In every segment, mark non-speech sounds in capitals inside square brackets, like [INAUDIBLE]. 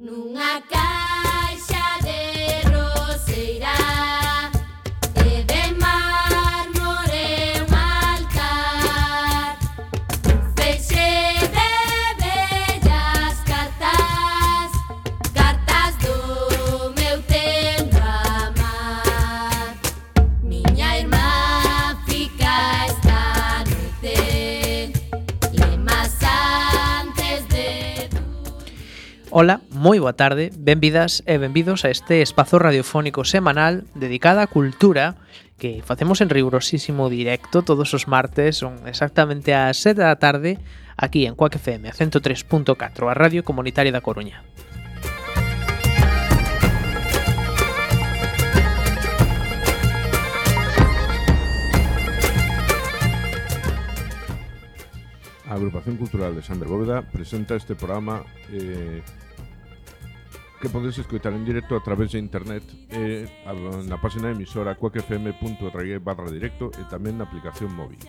Nunha caixa de roseira E de mármore un altar Un feixe de bellas cartas Cartas do meu tempo amar. Miña irmá fica esta noite Lemas antes de... Hola, moi boa tarde, benvidas e benvidos a este espazo radiofónico semanal dedicado á cultura que facemos en rigurosísimo directo todos os martes, son exactamente ás 7 da tarde, aquí en Coac FM 103.4, a Radio Comunitaria da Coruña. A Agrupación Cultural de Sander Bóveda presenta este programa eh, que podes escoitar en directo a través de internet eh, e na página emisora cuacfm.org barra directo e tamén na aplicación móvil.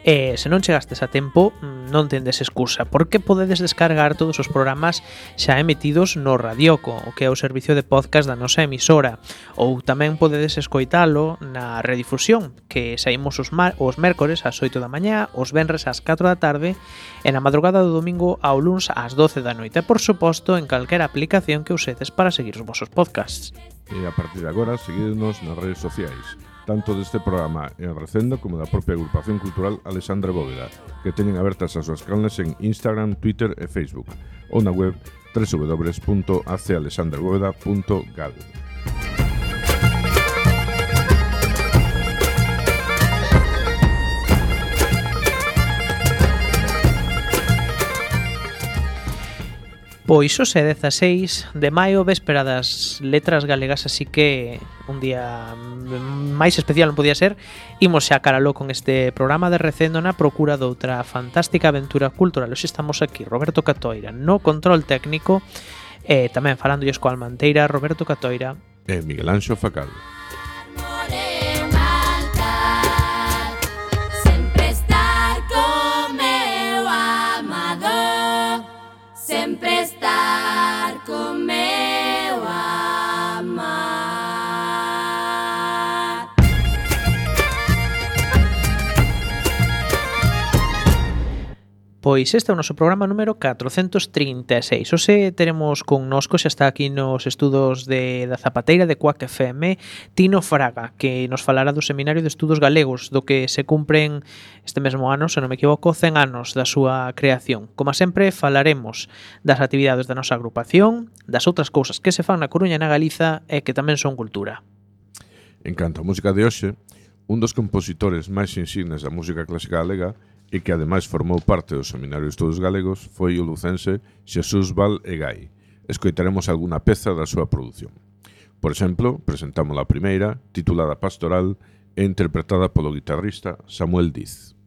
E se non chegastes a tempo, mm, non tendes excusa, porque podedes descargar todos os programas xa emitidos no Radioco, o que é o servicio de podcast da nosa emisora, ou tamén podedes escoitalo na redifusión, que saímos os, mar os mércores ás 8 da mañá, os venres ás 4 da tarde, e na madrugada do domingo ao luns ás 12 da noite, e por suposto en calquera aplicación que usedes para seguir os vosos podcasts. E a partir de agora, seguidnos nas redes sociais tanto deste programa en Recendo como da propia agrupación cultural Alexandra Bóveda, que teñen abertas as súas canles en Instagram, Twitter e Facebook, ou na web www.acealexandrabóveda.gal. Pois o 16 de maio, véspera das letras galegas, así que un día máis especial non podía ser, imos xa caraló con este programa de recendo na procura doutra fantástica aventura cultural. Hoxe estamos aquí, Roberto Catoira, no control técnico, e eh, tamén falando coa Almanteira, Roberto Catoira. E eh, Miguel Anxo Facaldo. sempre estar co meu amado sempre estar Pois este é o noso programa número 436 Ose teremos connosco xa está aquí nos estudos de da Zapateira de Cuac FM Tino Fraga que nos falará do Seminario de Estudos Galegos do que se cumpren este mesmo ano, se non me equivoco, 100 anos da súa creación. Como sempre falaremos das actividades da nosa agrupación das outras cousas que se fan na Coruña e na Galiza e que tamén son cultura. En canto á música de hoxe, un dos compositores máis insignes da música clásica galega e que ademais formou parte do Seminario de Estudos Galegos foi o lucense Xesús Val Egay. Escoitaremos algunha peza da súa produción. Por exemplo, presentamos a primeira, titulada Pastoral, e interpretada polo guitarrista Samuel Diz.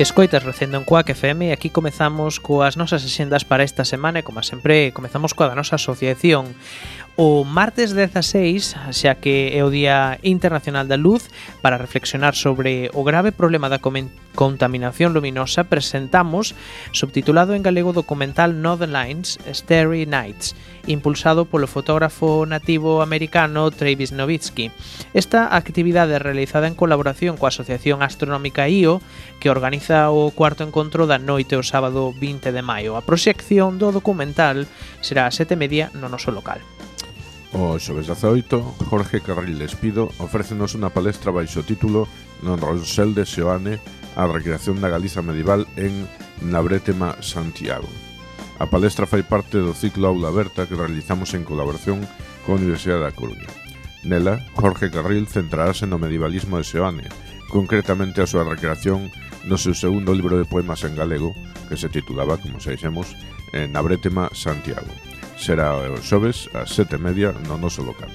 Escoitas recendo en Coac FM e aquí comezamos coas nosas axendas para esta semana e, como sempre, comezamos coa da nosa asociación o martes 16, xa que é o Día Internacional da Luz, para reflexionar sobre o grave problema da contaminación luminosa, presentamos, subtitulado en galego documental Northern Lines, Starry Nights, impulsado polo fotógrafo nativo americano Travis Novitsky. Esta actividade é realizada en colaboración coa Asociación Astronómica IO, que organiza o cuarto encontro da noite o sábado 20 de maio. A proxección do documental será a sete media no noso local. O xoves 18, Jorge Carril Espido ofrécenos unha palestra baixo título non Ronsel de Seoane a recreación da Galiza medieval en Nabrétema, Santiago. A palestra fai parte do ciclo Aula Aberta que realizamos en colaboración coa Universidade da Coruña. Nela, Jorge Carril centrarase no medievalismo de Seoane, concretamente a súa recreación no seu segundo libro de poemas en galego, que se titulaba, como xa dixemos, eh, Nabrétema, Santiago será o xoves ás sete e media no noso local.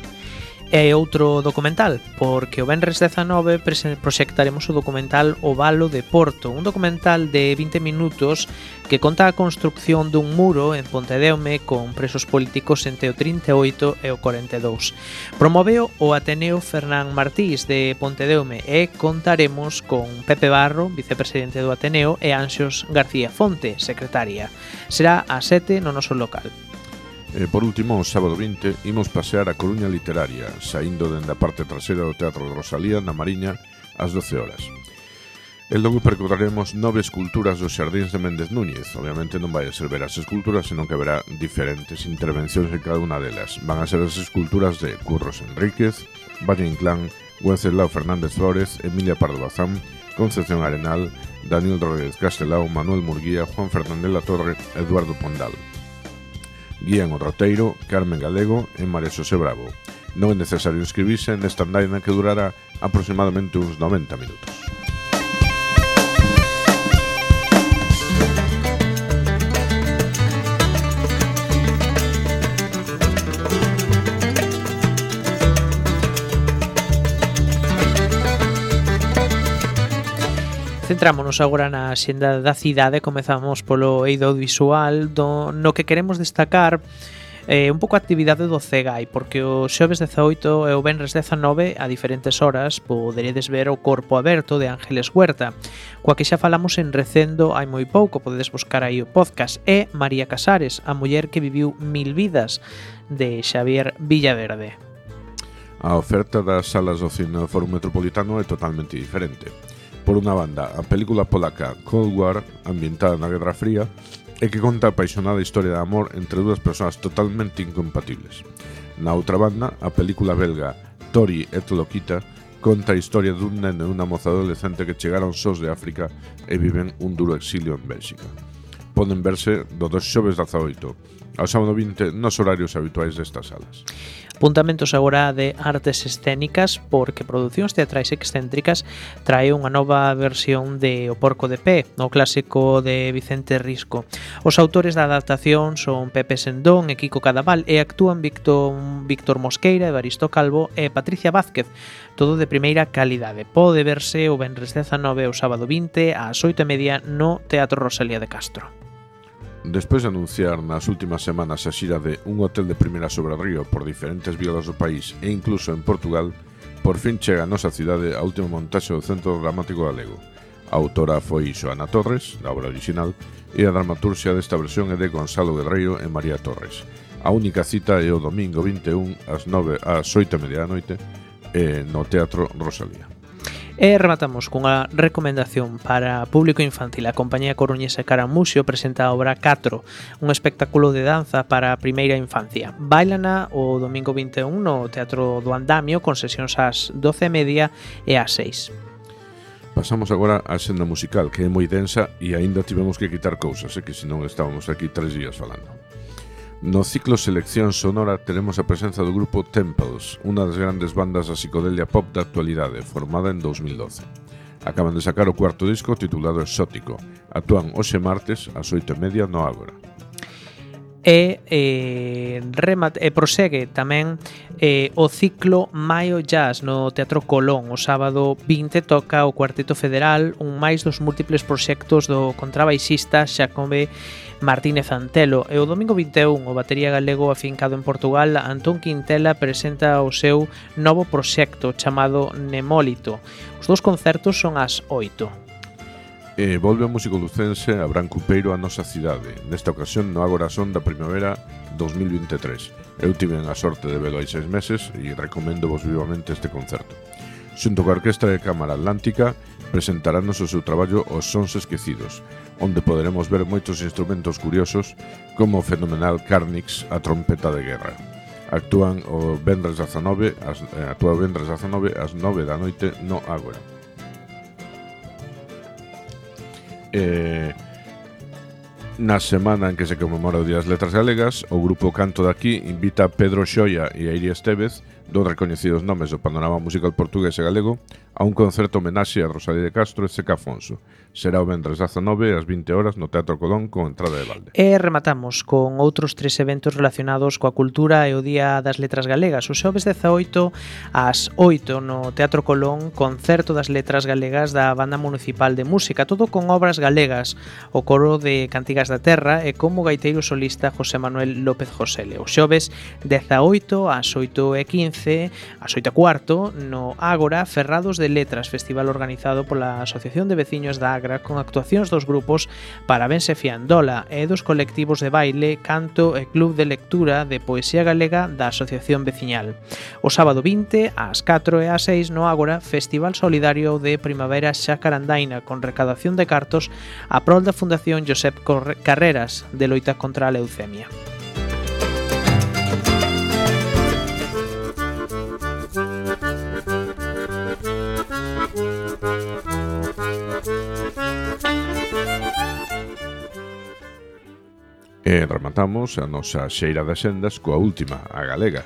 E outro documental, porque o Benres 19 proxectaremos o documental O Valo de Porto, un documental de 20 minutos que conta a construcción dun muro en Pontedeume con presos políticos entre o 38 e o 42. Promoveu o Ateneo Fernán Martís de Pontedeume e contaremos con Pepe Barro, vicepresidente do Ateneo, e Anxos García Fonte, secretaria. Será a 7 no noso local. E por último, o sábado 20, imos pasear a Coruña Literaria, saindo dende a parte trasera do Teatro de Rosalía na Mariña ás 12 horas. E logo percorreremos nove esculturas dos xardíns de Méndez Núñez. Obviamente non vai a ser ver as esculturas, senón que haberá diferentes intervencións en cada unha delas. Van a ser as esculturas de Curros Enríquez, Valle Inclán, Wenceslao Fernández Flores, Emilia Pardo Bazán, Concepción Arenal, Daniel Rodríguez Castelao, Manuel Murguía, Juan Fernández La Torre, Eduardo Pondal. Guían o roteiro Carmen Galego e María Xosé Bravo. Non é necesario inscribirse nesta andaina que durará aproximadamente uns 90 minutos. Centrámonos agora na xenda da cidade, comezamos polo eido visual, do, no que queremos destacar eh, un pouco a actividade do CEGAI, porque o xoves 18 e o venres 19 a diferentes horas poderedes ver o corpo aberto de Ángeles Huerta, coa que xa falamos en Recendo hai moi pouco, podedes buscar aí o podcast, e María Casares, a muller que viviu mil vidas, de Xavier Villaverde. A oferta das salas do Cinema Foro Metropolitano é totalmente diferente por unha banda, a película polaca Cold War, ambientada na Guerra Fría, e que conta a apaixonada historia de amor entre dúas persoas totalmente incompatibles. Na outra banda, a película belga Tori et Lokita conta a historia dun neno e unha moza adolescente que chegaron sós de África e viven un duro exilio en Bélxica. Poden verse do dos xoves 18 ao sábado 20 nos horarios habituais destas salas. Apuntamentos agora de artes escénicas porque Producións Teatrais Excéntricas trae unha nova versión de O Porco de Pé, o clásico de Vicente Risco. Os autores da adaptación son Pepe Sendón e Kiko Cadaval e actúan Víctor, Víctor Mosqueira, Evaristo Calvo e Patricia Vázquez, todo de primeira calidade. Pode verse o Benres 19 o sábado 20 ás 8 e media no Teatro Rosalía de Castro. Despois de anunciar nas últimas semanas a xira de Un hotel de primeira sobre o río por diferentes vilas do país e incluso en Portugal, por fin chega a nosa cidade a última montaxe do Centro Dramático Galego. A autora foi Xoana Torres, da obra original, e a dramaturxia desta versión é de Gonzalo Guerreiro e María Torres. A única cita é o domingo 21 ás 9 ás 8 e media da noite e no Teatro Rosalía. E rematamos cunha recomendación para público infantil. A compañía coruñesa Caramusio presenta a obra 4, un espectáculo de danza para a primeira infancia. Bailana o domingo 21 no Teatro do Andamio con sesións ás 12:30 e ás 6. Pasamos agora á senda musical, que é moi densa e aínda tivemos que quitar cousas, eh, que senón estábamos aquí tres días falando. No ciclo Selección Sonora teremos a presenza do grupo Temples, unha das grandes bandas da psicodelia pop da actualidade, formada en 2012. Acaban de sacar o cuarto disco titulado Exótico. Actúan hoxe martes ás oito e media no Ágora. E, eh, remate, e prosegue tamén eh, o ciclo Maio Jazz no Teatro Colón. O sábado 20 toca o Cuarteto Federal, un máis dos múltiples proxectos do contrabaixista Xacome Xacobe Martínez Antelo e o domingo 21 o batería galego afincado en Portugal Antón Quintela presenta o seu novo proxecto chamado Nemólito. Os dous concertos son ás 8. E volve o músico lucense Abrán Cupeiro a nosa cidade, nesta ocasión no Agora Son da Primavera 2023. Eu tive a sorte de velo hai seis meses e recomendo vos vivamente este concerto. Xunto coa Orquestra de Cámara Atlántica, presentarános o seu traballo Os Sons Esquecidos, onde poderemos ver moitos instrumentos curiosos como o fenomenal Carnix, a trompeta de guerra. Actúan o vendres 19, as, eh, actúa o vendres 19 ás 9 da noite no Ágora. Eh, na semana en que se conmemora o Día das Letras Galegas, o grupo Canto daqui invita a Pedro Xoia e a Iria Estevez, dos recoñecidos nomes do panorama musical portugués e galego, a un concerto homenaxe a Rosalía de Castro e Seca Afonso, será o vendres 19 ás 20 horas no Teatro Colón con entrada de balde. E rematamos con outros tres eventos relacionados coa cultura e o Día das Letras Galegas. O xoves 18 ás 8 no Teatro Colón, concerto das Letras Galegas da Banda Municipal de Música, todo con obras galegas, o coro de Cantigas da Terra e como gaiteiro solista José Manuel López Josele. O xoves 18 ás 8 e 15, ás 8 e cuarto, no Ágora, Ferrados de Letras, festival organizado pola Asociación de Veciños da Viagra con actuacións dos grupos Parabense Fiandola e dos colectivos de baile Canto e Club de Lectura de Poesía Galega da Asociación Veciñal. O sábado 20, ás 4 e ás 6 no Ágora, Festival Solidario de Primavera Xacarandaina con recadación de cartos a prol da Fundación Josep Carreras de loita contra a leucemia. E rematamos a nosa xeira de xendas coa última, a galega.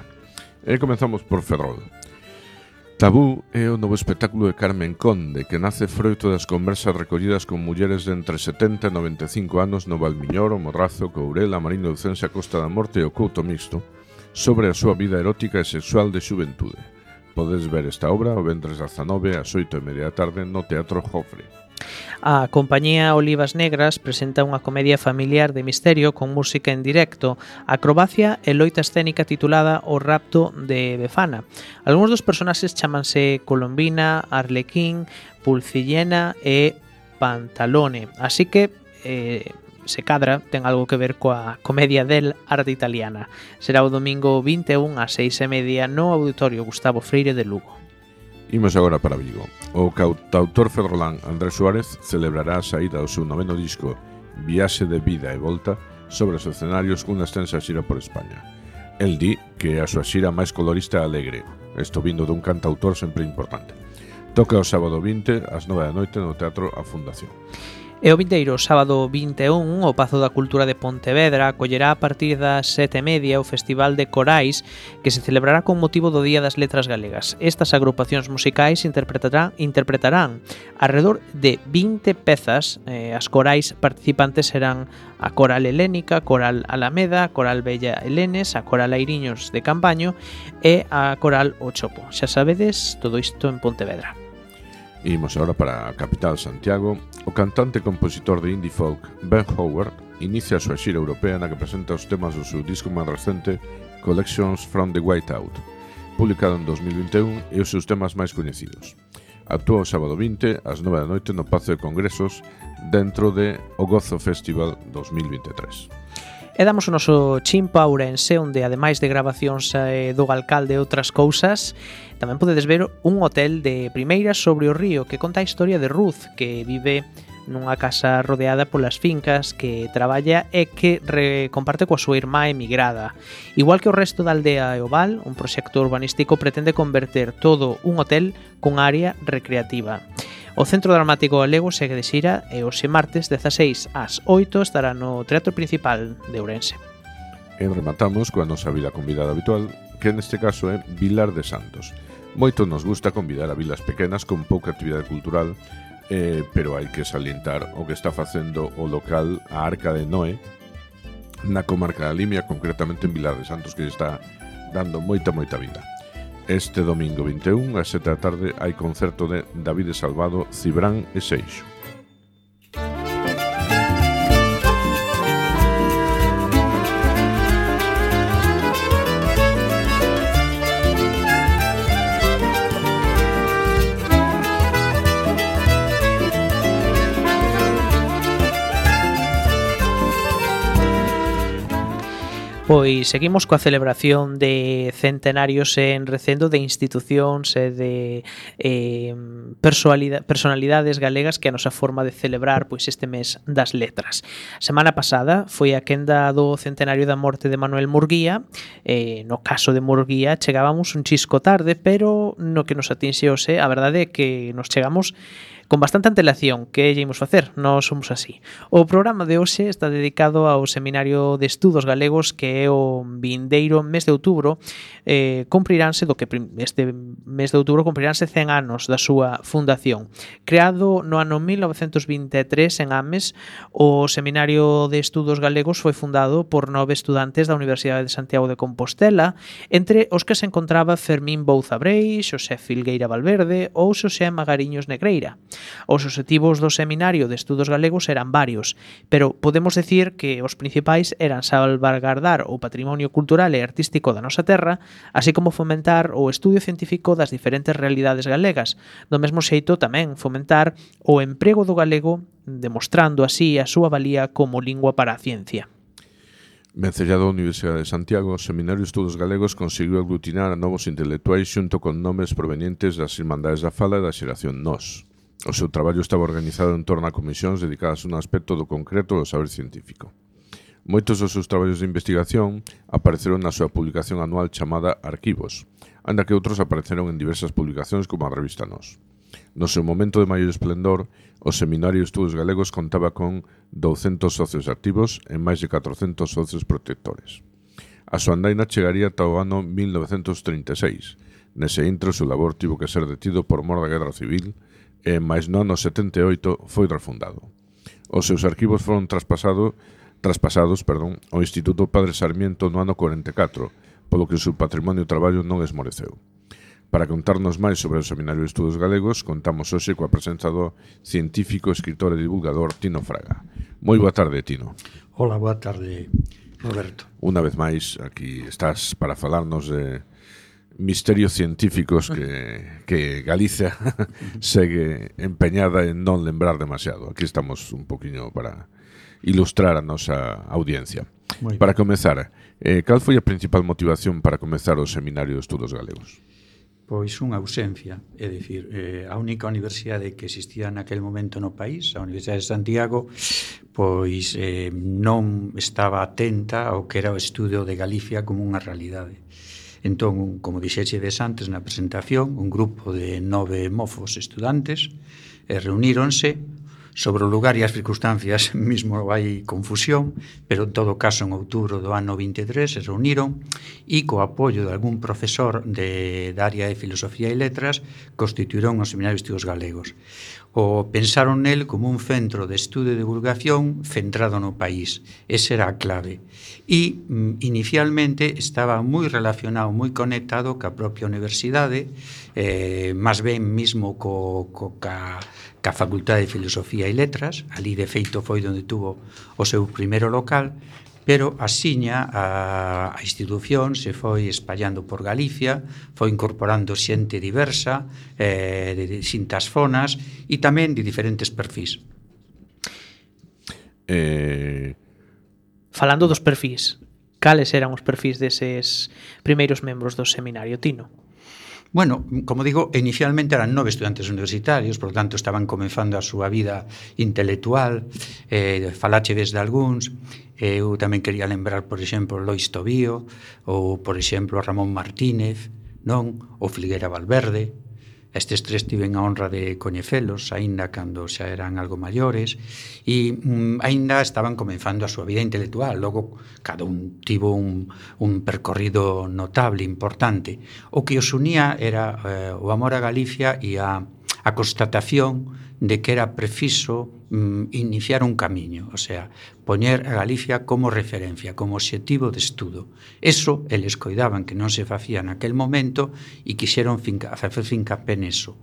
E comenzamos por Ferrol. Tabú é o novo espectáculo de Carmen Conde, que nace froito das conversas recollidas con mulleres de entre 70 e 95 anos no Valmiñor, o Morrazo, Courela, Marín Lucense, a Costa da Morte e o Couto Mixto, sobre a súa vida erótica e sexual de xuventude. Podes ver esta obra o vendres 19 ás 8 e media da tarde no Teatro Jofre. A compañía Olivas Negras presenta unha comedia familiar de misterio con música en directo, acrobacia e loita escénica titulada O rapto de Befana. Algúns dos personaxes chamanse Colombina, Arlequín, Pulcillena e Pantalone, así que eh, se cadra, ten algo que ver coa comedia del arte italiana. Será o domingo 21 a 6 e media no Auditorio Gustavo Freire de Lugo. Imos agora para Vigo. O cautautor ferrolán Andrés Suárez celebrará a saída do seu noveno disco Viaxe de Vida e Volta sobre os escenarios cunha extensa xira por España. El di que é a súa xira máis colorista e alegre, isto vindo dun cantautor sempre importante. Toca o sábado 20 ás 9 da noite no Teatro A Fundación. E o vindeiro sábado 21 o Pazo da Cultura de Pontevedra acollerá a partir das sete e media o Festival de Corais que se celebrará con motivo do Día das Letras Galegas. Estas agrupacións musicais interpretarán, interpretarán alrededor de 20 pezas. Eh, as corais participantes serán a Coral Helénica, Coral Alameda, Coral Bella Helenes, a Coral Airiños de Campaño e a Coral Ochopo. Xa sabedes, todo isto en Pontevedra. Imos agora para a capital Santiago. O cantante e compositor de indie folk Ben Howard inicia a súa xira europea na que presenta os temas do seu disco máis recente Collections from the Whiteout, publicado en 2021 e os seus temas máis coñecidos. Actúa o sábado 20 ás 9 da noite no Pazo de Congresos dentro de O Gozo Festival 2023. E damos o noso chimpa ourense onde ademais de grabacións eh, do alcalde e outras cousas tamén podedes ver un hotel de primeira sobre o río que conta a historia de Ruth que vive nunha casa rodeada polas fincas que traballa e que re comparte coa súa irmá emigrada. Igual que o resto da aldea e oval, un proxecto urbanístico pretende converter todo un hotel con área recreativa. O Centro Dramático Galego segue de xira e hoxe martes 16 ás 8 estará no Teatro Principal de Ourense. E rematamos coa nosa vila convidada habitual, que neste caso é Vilar de Santos. Moito nos gusta convidar a vilas pequenas con pouca actividade cultural, eh, pero hai que salientar o que está facendo o local a Arca de Noé, na comarca da Limia, concretamente en Vilar de Santos, que está dando moita, moita vida. Este domingo 21, a 7 da tarde, hai concerto de David Salvado, Cibrán e Seixo. Pois seguimos coa celebración de centenarios en recendo de institucións e de eh, personalidades galegas que a nosa forma de celebrar pois este mes das letras. Semana pasada foi a quenda do centenario da morte de Manuel Murguía. Eh, no caso de Murguía chegábamos un chisco tarde, pero no que nos atinxeose, a verdade é que nos chegamos con bastante antelación que lle imos facer, nós somos así. O programa de hoxe está dedicado ao Seminario de Estudos Galegos que é o vindeiro mes de outubro eh, cumpriránse do que este mes de outubro cumpriránse 100 anos da súa fundación. Creado no ano 1923 en Ames, o Seminario de Estudos Galegos foi fundado por nove estudantes da Universidade de Santiago de Compostela, entre os que se encontraba Fermín Bouza Brei, Xosé Filgueira Valverde ou Xosé Magariños Negreira. Os obxectivos do Seminario de Estudos Galegos eran varios, pero podemos decir que os principais eran salvaguardar o patrimonio cultural e artístico da nosa terra, así como fomentar o estudio científico das diferentes realidades galegas. Do mesmo xeito tamén fomentar o emprego do galego demostrando así a súa valía como lingua para a ciencia. Vencellado a Universidade de Santiago, o Seminario de Estudos Galegos conseguiu aglutinar a novos intelectuais xunto con nomes provenientes das Irmandades da Fala e da xeración Nós. O seu traballo estaba organizado en torno a comisións dedicadas a un aspecto do concreto do saber científico. Moitos dos seus traballos de investigación apareceron na súa publicación anual chamada Arquivos, anda que outros apareceron en diversas publicacións como a revista Nos. No seu momento de maior esplendor, o Seminario de Estudos Galegos contaba con 200 socios activos e máis de 400 socios protectores. A súa andaina chegaría ata o ano 1936. Nese intro, o seu labor tivo que ser detido por mor da Guerra Civil e máis non no 78 foi refundado. Os seus arquivos foron traspasado, traspasados perdón, ao Instituto Padre Sarmiento no ano 44, polo que o seu patrimonio e traballo non esmoreceu. Para contarnos máis sobre o Seminario de Estudos Galegos, contamos hoxe coa presenza do científico, escritor e divulgador Tino Fraga. Moi boa tarde, Tino. Hola, boa tarde, Roberto. Unha vez máis, aquí estás para falarnos de misterios científicos que, que Galicia [LAUGHS] segue empeñada en non lembrar demasiado. Aquí estamos un poquinho para ilustrar a nosa audiencia. Muy para comezar, eh, cal foi a principal motivación para comezar o Seminario de Estudos Galegos? Pois unha ausencia, é dicir, eh, a única universidade que existía naquel momento no país, a Universidade de Santiago, pois eh, non estaba atenta ao que era o estudo de Galicia como unha realidade. Entón, como dixechedes antes na presentación, un grupo de nove mofos estudantes eh, reuníronse sobre o lugar e as circunstancias [LAUGHS] mismo hai confusión, pero en todo caso en outubro do ano 23 se reuniron e co apoio de algún profesor de, da área de Filosofía e Letras constituíron o Seminario de Estudos Galegos o pensaron nel como un centro de estudo e divulgación centrado no país. Esa era a clave. E mm, inicialmente estaba moi relacionado, moi conectado ca propia universidade, eh, máis ben mismo co, co ca, ca Facultade de Filosofía e Letras, ali de feito foi onde tuvo o seu primeiro local, Pero axiña a, a institución se foi espallando por Galicia, foi incorporando xente diversa, eh, de distintas zonas e tamén de diferentes perfis. Eh... Falando dos perfis, cales eran os perfis deses primeiros membros do seminario Tino? Bueno, como digo, inicialmente eran nove estudantes universitarios, por lo tanto estaban comenzando a súa vida intelectual, eh, falache desde algúns, eh, eu tamén quería lembrar, por exemplo, Lois Tobío, ou, por exemplo, Ramón Martínez, non? O Fliguera Valverde, Estes tres tiven a honra de coñecelos, aínda cando xa eran algo maiores, e mm, aínda estaban comenzando a súa vida intelectual. Logo, cada un tivo un, un percorrido notable, importante. O que os unía era eh, o amor a Galicia e a, a constatación de que era preciso mm, iniciar un camiño, o sea, poñer a Galicia como referencia, como obxectivo de estudo. Eso eles coidaban que non se facía naquel momento e quixeron finca, facer fincapé neso.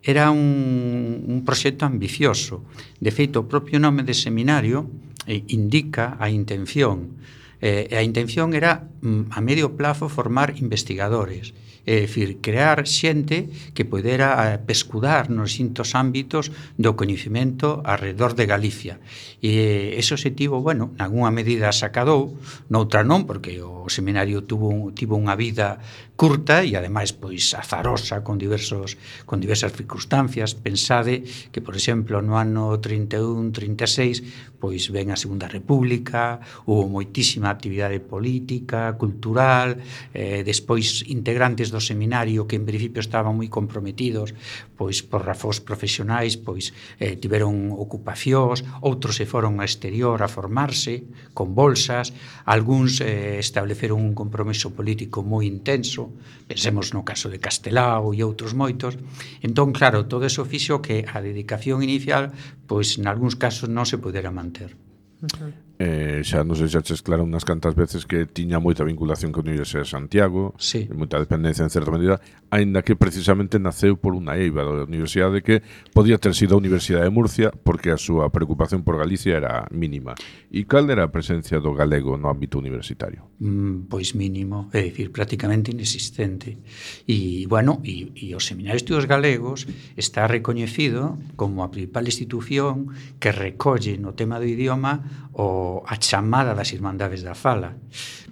Era un, un proxecto ambicioso. De feito, o propio nome de seminario eh, indica a intención. Eh, a intención era, mm, a medio plazo, formar investigadores É dicir, crear xente que poidera eh, pescudar nos distintos ámbitos do coñecemento alrededor de Galicia. E ese objetivo, bueno, nalgúna medida sacadou, noutra non, porque o seminario tuvo, tivo unha vida curta e ademais pois azarosa con diversos con diversas circunstancias. Pensade que, por exemplo, no ano 31, 36, pois ven a Segunda República, hubo moitísima actividade política, cultural, eh, despois integrantes do seminario que en principio estaban moi comprometidos pois por razóns profesionais, pois eh, tiveron ocupacións, outros se foron ao exterior a formarse con bolsas, algúns eh, estableceron un compromiso político moi intenso, Pensemos no caso de Castelao e outros moitos. Entón, claro, todo eso fixo que a dedicación inicial, pois, en algúns casos non se pudera manter. Uh -huh eh, xa non sei se ches claro unhas cantas veces que tiña moita vinculación con a Universidade de Santiago, sí. moita dependencia en certa medida, aínda que precisamente naceu por unha eiva da universidade que podía ter sido a Universidade de Murcia porque a súa preocupación por Galicia era mínima. E cal era a presencia do galego no ámbito universitario? Mm, pois mínimo, é dicir, prácticamente inexistente. E, bueno, e, e os Seminarios Estudos Galegos está recoñecido como a principal institución que recolle no tema do idioma o a chamada das Irmandades da Fala.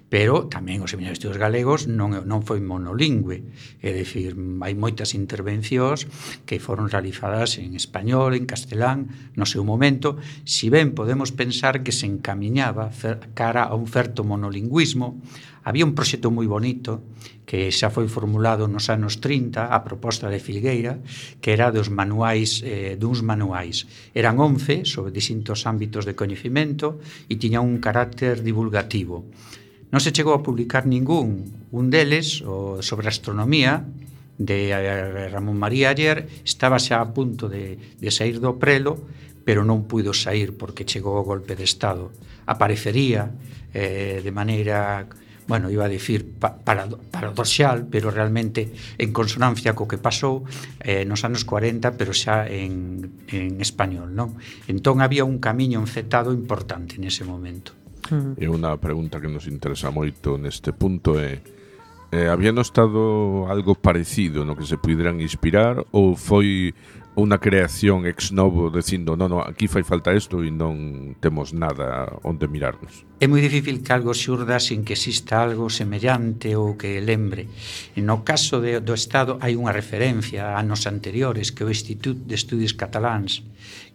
Pero tamén os seminarios de galegos non, non foi monolingüe, é dicir, hai moitas intervencións que foron realizadas en español, en castelán, no seu momento, si ben podemos pensar que se encamiñaba cara a un certo monolingüismo, había un proxecto moi bonito que xa foi formulado nos anos 30 a proposta de Filgueira, que era dos manuais eh, duns manuais. Eran 11 sobre distintos ámbitos de coñecimento e tiña un carácter divulgativo. Non se chegou a publicar ningún. Un deles, o sobre astronomía, de eh, Ramón María Ayer, estaba xa a punto de, de sair do prelo, pero non puido sair porque chegou o golpe de Estado. Aparecería eh, de maneira bueno, iba a dicir pa, para, paradoxal, pero realmente en consonancia co que pasou eh, nos anos 40, pero xa en, en español, non? Entón había un camiño encetado importante nese momento. Hmm. E unha pregunta que nos interesa moito neste punto é eh, había no estado algo parecido no que se pudieran inspirar ou foi unha creación ex novo dicindo non, non, aquí fai falta isto e non temos nada onde mirarnos. É moi difícil que algo xurda sin que exista algo semellante ou que lembre. No caso de, do Estado hai unha referencia a anos anteriores que o Instituto de Estudios Cataláns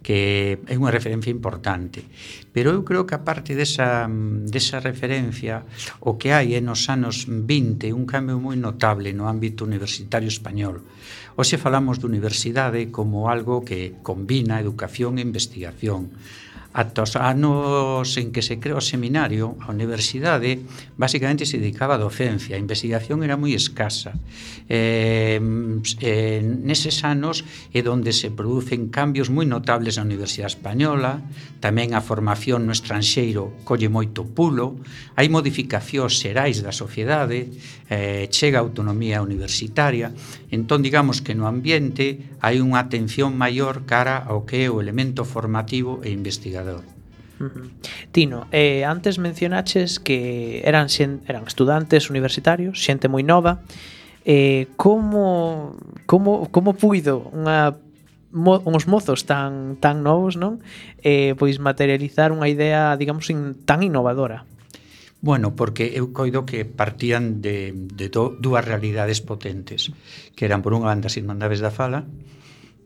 que é unha referencia importante. Pero eu creo que a parte desa, desa referencia o que hai é nos anos 20 un cambio moi notable no ámbito universitario español Hoxe falamos de universidade como algo que combina educación e investigación. Ata os anos en que se creou o seminario, a universidade basicamente se dedicaba a docencia, a investigación era moi escasa. Eh, eh, neses anos é onde se producen cambios moi notables na Universidade Española, tamén a formación no estranxeiro colle moito pulo, hai modificacións xerais da sociedade, eh, chega a autonomía universitaria, entón digamos que no ambiente hai unha atención maior cara ao que é o elemento formativo e investigador alrededor. Uh -huh. Tino, eh, antes mencionaches que eran eran estudantes universitarios, xente moi nova. Eh, como como como puido unha mo, uns mozos tan tan novos, non? Eh, pois materializar unha idea, digamos, in, tan innovadora. Bueno, porque eu coido que partían de, de do, dúas realidades potentes, que eran, por unha banda, as Irmandades da Fala,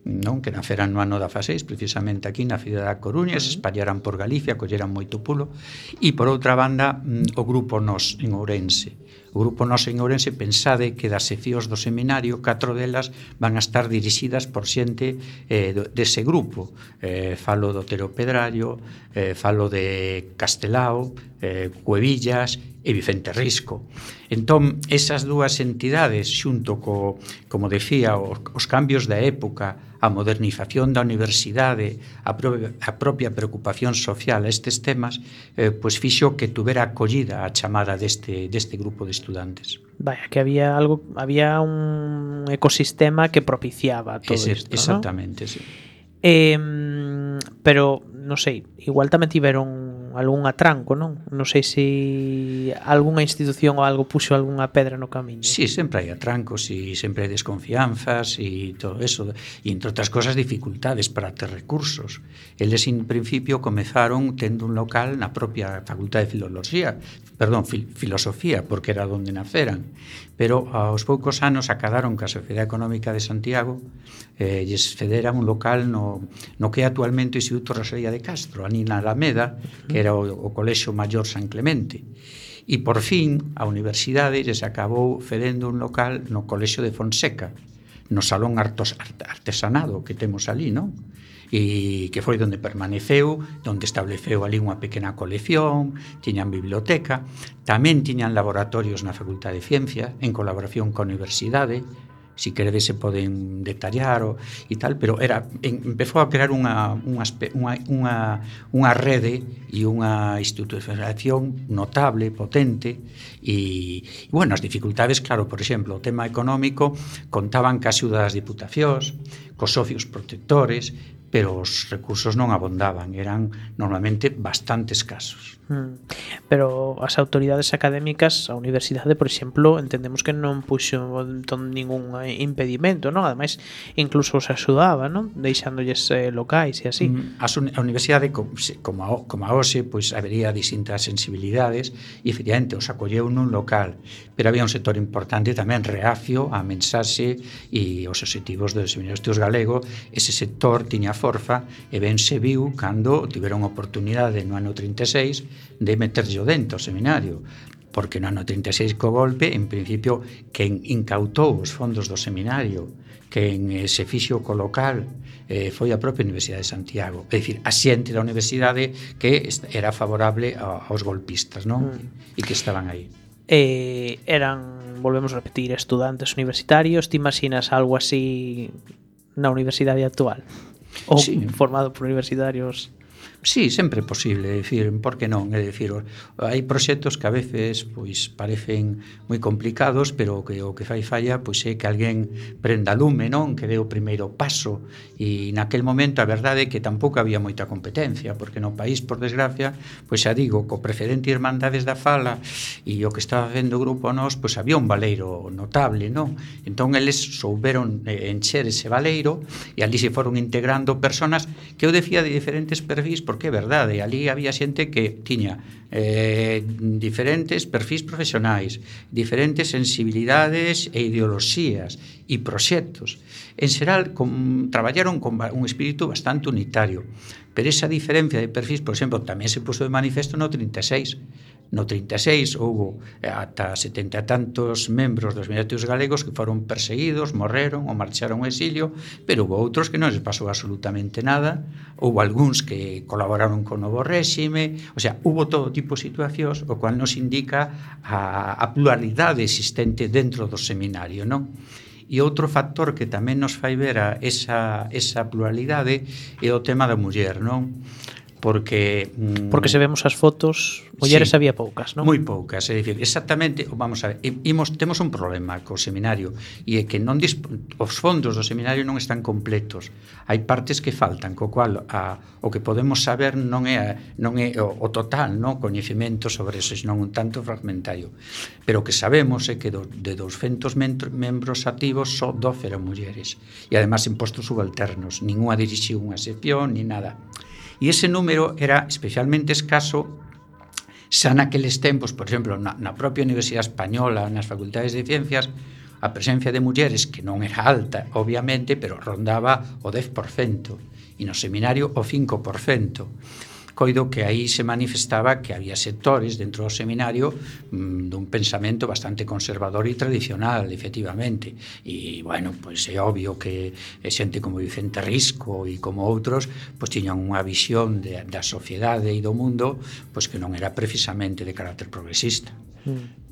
non que naceran no ano da faseis precisamente aquí na cidade da Coruña se espallaran por Galicia, colleran moito pulo. E por outra banda mm, o grupo Nos en Ourense. O grupo Nos en Ourense pensade que das seccións do seminario catro delas van a estar dirixidas por xente eh, dese grupo. Eh, falo do Tero Pedrario eh, falo de Castelao eh, Cuevillas e Vicente Risco. Entón, esas dúas entidades, xunto co, como decía, os, os cambios da época, a modernización da universidade, a, pro, a propia preocupación social a estes temas, eh, pois fixo que tuvera acollida a chamada deste, deste grupo de estudantes. Vaya, que había algo, había un ecosistema que propiciaba todo Ese, isto, Exactamente, ¿no? sí. Eh, pero, non sei, igual tamén tiveron algún atranco, non? Non sei se algunha institución ou algo puxo algunha pedra no camiño. Sí, sempre hai atrancos e sempre hai desconfianzas e todo eso. E, entre outras cosas, dificultades para ter recursos. Eles, en principio, comezaron tendo un local na propia Facultade de Filoloxía, perdón, fil Filosofía, porque era donde naceran pero aos poucos anos acadaron que a Sociedade Económica de Santiago eh, lles federa un local no, no que é actualmente o Instituto Rosalía de Castro, a Nina Alameda, que era o, o Colexo Mayor San Clemente. E por fin a universidade lles acabou fedendo un local no Colexo de Fonseca, no Salón Artos, Artesanado que temos ali, non? e que foi onde permaneceu, onde estableceu ali unha pequena colección, tiñan biblioteca, tamén tiñan laboratorios na Facultade de Ciencia en colaboración coa universidade, si queredes se poden detallar o, e tal, pero era en, empezou a crear unha unha unha unha, unha rede e unha institucionalización notable, potente e, e bueno, as dificultades, claro, por exemplo, o tema económico contaban ca axuda das diputacións, cos socios protectores, pero os recursos non abondaban, eran normalmente bastante escasos. Mm. Pero as autoridades académicas, a universidade, por exemplo, entendemos que non puxo entón, ningún impedimento, non? Ademais, incluso os axudaba, non? Deixándolles eh, locais e así. Mm, a universidade, como, como a OSE, pois habería distintas sensibilidades e, efectivamente, os acolleu nun local, pero había un sector importante tamén reacio á mensaxe e aos objetivos do Seminario de Galego. Ese sector tiña forza e ben se viu cando tiveron oportunidade no ano 36 de meterllo dentro ao seminario porque no ano 36 co golpe, en principio, quen incautou os fondos do seminario, quen eh, se fixo co local, eh, foi a propia Universidade de Santiago. É dicir, a xente da universidade que era favorable aos golpistas, non? Mm. E que estaban aí eh, eran, volvemos a repetir, estudantes universitarios. ¿Te imaginas algo así na universidade actual? Ou sí. formado por universitarios Sí, sempre é posible, é dicir, por que non? É dicir, hai proxectos que a veces pois parecen moi complicados, pero o que o que fai falla pois é que alguén prenda lume, non? Que dé o primeiro paso. E naquel momento a verdade é que tampouco había moita competencia, porque no país, por desgracia, pois xa digo, co precedente Irmandades da Fala e o que estaba facendo o grupo nós, pois había un valeiro notable, non? Entón eles souberon eh, encher ese valeiro e ali se foron integrando personas que eu decía de diferentes perfis porque é verdade, ali había xente que tiña eh, diferentes perfis profesionais, diferentes sensibilidades e ideoloxías e proxectos. En xeral, con, traballaron con un espírito bastante unitario, pero esa diferencia de perfis, por exemplo, tamén se puso de manifesto no 36, No 36 houbo eh, ata 70 tantos membros dos militares galegos que foron perseguidos, morreron ou marcharon ao exilio, pero houbo outros que non se pasou absolutamente nada, houve algúns que colaboraron con o novo réxime, o sea, houbo todo tipo de situacións, o cual nos indica a, a pluralidade existente dentro do seminario, non? E outro factor que tamén nos fai ver a esa, esa pluralidade é o tema da muller, non? porque mm, porque se vemos as fotos, mulleres sí, había poucas, non? Moi poucas, é dicir, exactamente, vamos a ver, imos temos un problema co seminario e é que non os fondos do seminario non están completos. Hai partes que faltan, co cual a, o que podemos saber non é non é o, o total, non, coñecemento sobre eso, senón un tanto fragmentario. Pero o que sabemos é que do, de 200 membros activos só 12 eran mulleres e además en postos subalternos, ningunha dirixiu unha sección ni nada. E ese número era especialmente escaso xa naqueles tempos, por exemplo, na, na propia Universidade Española, nas facultades de Ciencias, a presencia de mulleres que non era alta, obviamente, pero rondaba o 10%, e no seminario o 5% coido que aí se manifestaba que había sectores dentro do seminario mm, dun pensamento bastante conservador e tradicional, efectivamente. E, bueno, pois pues, é obvio que xente como Vicente Risco e como outros, pois pues, tiñan unha visión de, da sociedade e do mundo pois pues, que non era precisamente de carácter progresista. Mm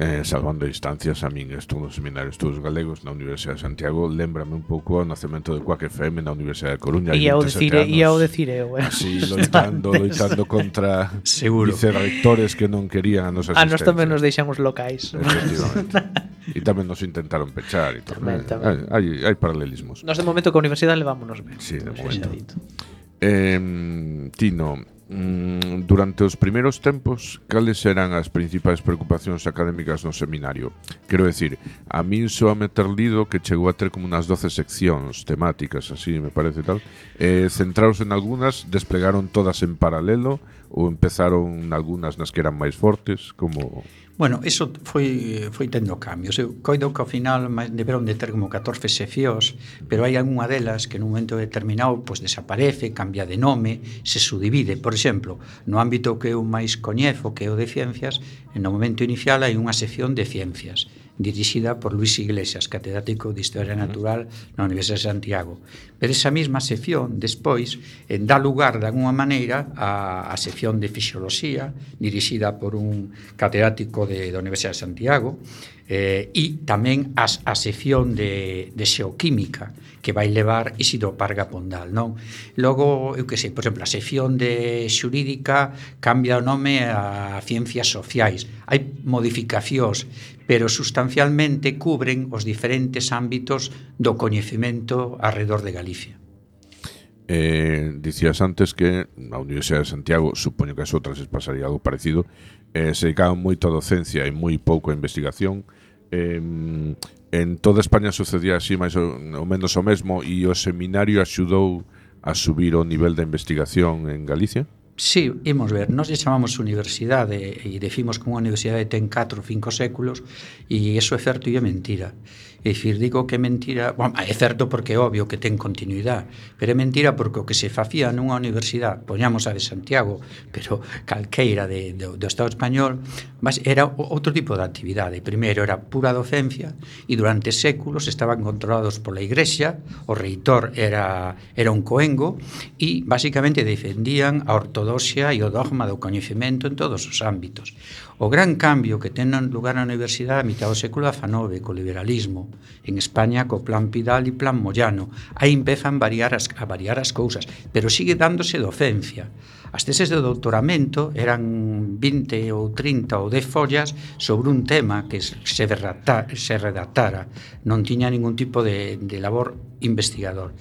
eh, salvando distancias, a min estudo no Seminario de Estudos Galegos na Universidade de Santiago, lembrame un pouco ao nacemento de Quack FM na Universidade de Coruña. E ao decir, eh, e ao decir eu, eh? Así, loitando, [LAUGHS] loitando contra Seguro. vicerrectores que non querían a nosa asistencia. A nos tamén nos deixan os locais. Efectivamente. [LAUGHS] e tamén nos intentaron pechar. E tamén, tamén. Eh, hai, hai, paralelismos. Nos de momento que a universidade levámonos ben. Sí, de momento. Eh, Tino, mm, durante os primeiros tempos, cales eran as principais preocupacións académicas no seminario? Quero decir, a min só me ter lido que chegou a ter como unas 12 seccións temáticas, así me parece tal, eh, centraros en algunas, desplegaron todas en paralelo ou empezaron algunhas nas que eran máis fortes, como... Bueno, eso foi, foi tendo cambios. Eu coido que ao final deberon de ter como 14 seccións, pero hai algunha delas que nun momento determinado pois desaparece, cambia de nome, se subdivide. Por exemplo, no ámbito que eu máis coñezo, que é o de ciencias, no momento inicial hai unha sección de ciencias dirixida por Luis Iglesias, catedrático de Historia Natural na Universidade de Santiago. Pero esa mesma sección, despois, en dá lugar, de alguma maneira, a, a sección de Fisioloxía, dirixida por un catedrático de, da Universidade de Santiago, eh, e tamén as, a sección de, de Xeoquímica, que vai levar Isidro Parga Pondal, non? Logo, eu que sei, por exemplo, a sección de xurídica cambia o nome a ciencias sociais. Hai modificacións, pero sustancialmente cubren os diferentes ámbitos do coñecemento alrededor de Galicia. Eh, dicías antes que a Universidade de Santiago, supoño que as outras es pasaría algo parecido, eh, se dedicaban moito a docencia e moi pouco a investigación. Eh, En toda España sucedía así máis ou menos o mesmo e o seminario axudou a subir o nivel da investigación en Galicia? Sí, imos ver, nós lle chamamos universidade e decimos que unha universidade ten 4 ou 5 séculos e iso é certo e é mentira. E dicir, digo que é mentira, bom, é certo porque é obvio que ten continuidade, pero é mentira porque o que se facía nunha universidade, poñamos a de Santiago, pero calqueira de, do, do Estado español, mas era outro tipo de actividade. Primeiro era pura docencia e durante séculos estaban controlados pola Igrexa, o reitor era, era un coengo e basicamente defendían a ortodoxia e o dogma do coñecemento en todos os ámbitos. O gran cambio que ten lugar na universidade a mitad do século XIX co liberalismo, en España co plan Pidal e plan Moyano, aí empezan variar as, a variar as cousas, pero sigue dándose docencia. As teses de doutoramento eran 20 ou 30 ou 10 follas sobre un tema que se, redacta, se redactara. Non tiña ningún tipo de, de labor investigador